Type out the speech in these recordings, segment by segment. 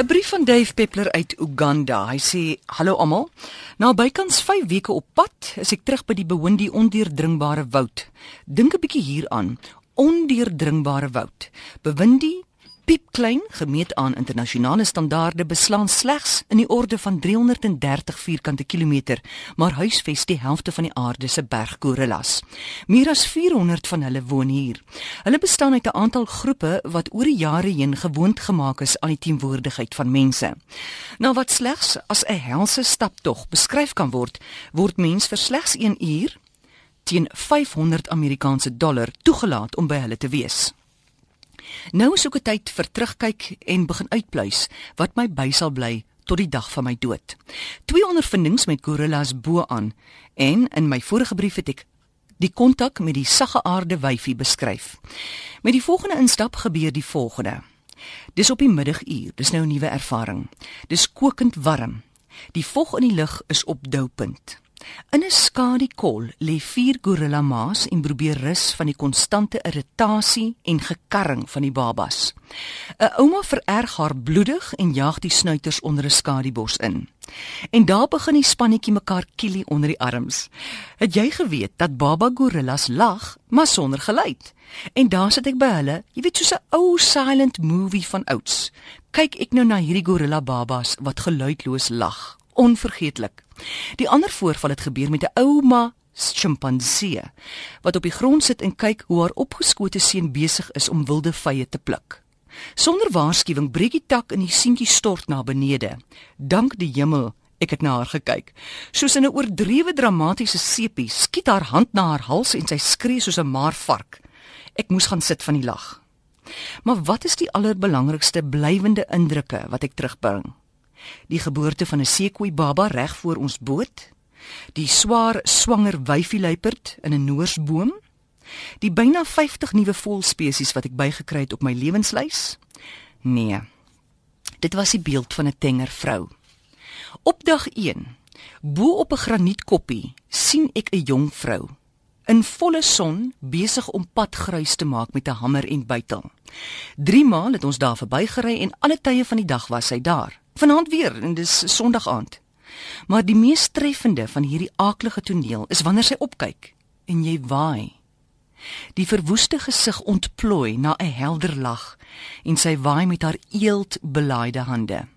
'n Brief van Dave Peppler uit Uganda. Hy sê: "Hallo almal. Na bykans 5 weke op pad, is ek terug by die Bewindi ondeurdringbare woud. Dink 'n bietjie hieraan. Ondeurdringbare woud. Bewindi piepklein gemeet aan internasionale standaarde beslaan slegs in die orde van 330 vierkante kilometer, maar huisves die helfte van die aarde se berggorillas. Meer as 400 van hulle woon hier. Hulle bestaan uit 'n aantal groepe wat oor die jare heen gewoond gemaak is aan die teenwoordigheid van mense. Nou wat slegs as 'n helse staptog beskryf kan word, word mens vir slegs 1 uur teen 500 Amerikaanse dollar toegelaat om by hulle te wees. Nou is ook 'n tyd vir terugkyk en begin uitpluis wat my by sal bly tot die dag van my dood. Twee ondervindings met gorillas bo aan en in my vorige brief het ek die kontak met die sagge aarde wyfie beskryf. Met die volgende instap gebeur die volgende. Dis op die middaguur, dis nou 'n nuwe ervaring. Dis kokend warm. Die vog in die lug is op doupunt. In 'n skadukol lê vier gorilla ma's en probeer rus van die konstante irritasie en gekarring van die babas. 'n Ouma vererg haar bloedig en jaag die snuiters onder 'n skadubos in. En daar begin die spannetjie mekaar kielie onder die arms. Het jy geweet dat baba gorillas lag, maar sonder geluid? En daar sit ek by hulle, jy weet soos 'n ou silent movie van ouds. Kyk ek nou na hierdie gorilla babas wat geluidloos lag onvergeetlik. Die ander voorval het gebeur met 'n ouma sjimpansee wat op die grond sit en kyk hoe haar opgeskote seun besig is om wilde vye te pluk. Sonder waarskuwing breek die tak en die seentjie stort na benede. Dank die hemel, ek het na haar gekyk. Soos in 'n oordrewe dramatiese sepie, skiet haar hand na haar hals en sy skree soos 'n maarvark. Ek moes gaan sit van die lag. Maar wat is die allerbelangrikste blywende indrukke wat ek terugbring? Die geboorte van 'n seekoei baba reg voor ons boot, die swaar swanger wyfieluiperd in 'n noorsboom, die byna 50 nuwe voëlspesies wat ek bygekry het op my lewenslys. Nee. Dit was die beeld van 'n tenger vrou. Op dag 1, bo op 'n granietkoppie, sien ek 'n jong vrou in volle son besig om padgruis te maak met 'n hamer en bytel. 3 maal het ons daar verbygery en alle tye van die dag was sy daar. Vanaand weer en dis Sondag aand. Maar die mees treffende van hierdie aaklige toneel is wanneer sy opkyk en jy waai. Die verwoeste gesig ontplooi na 'n helder lag en sy waai met haar eeldbelaaide hande.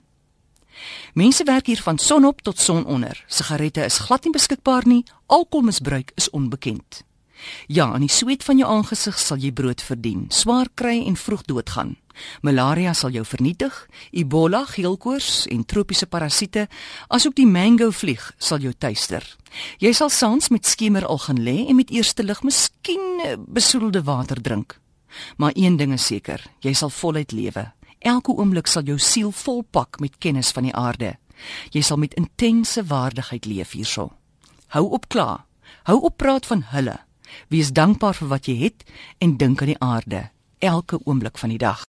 Mense werk hier van sonop tot sononder. Sigarette is glad nie beskikbaar nie. Alkoholmisbruik is onbekend. Ja, aan die sweet van jou aangesig sal jy brood verdien, swaar kry en vroeg doodgaan. Malaria sal jou vernietig, Ebola, geelkoors en tropiese parasiete, asook die mango vlieg sal jou tuister. Jy sal saans met skemer al gaan lê en met eerste lig miskien eh, besoedelde water drink. Maar een ding is seker, jy sal voluit lewe. Elke oomblik sal jou siel volpak met kennis van die aarde. Jy sal met intense waardigheid leef hierso. Hou op kla. Hou op praat van hulle. Wees dankbaar vir wat jy het en dink aan die aarde elke oomblik van die dag.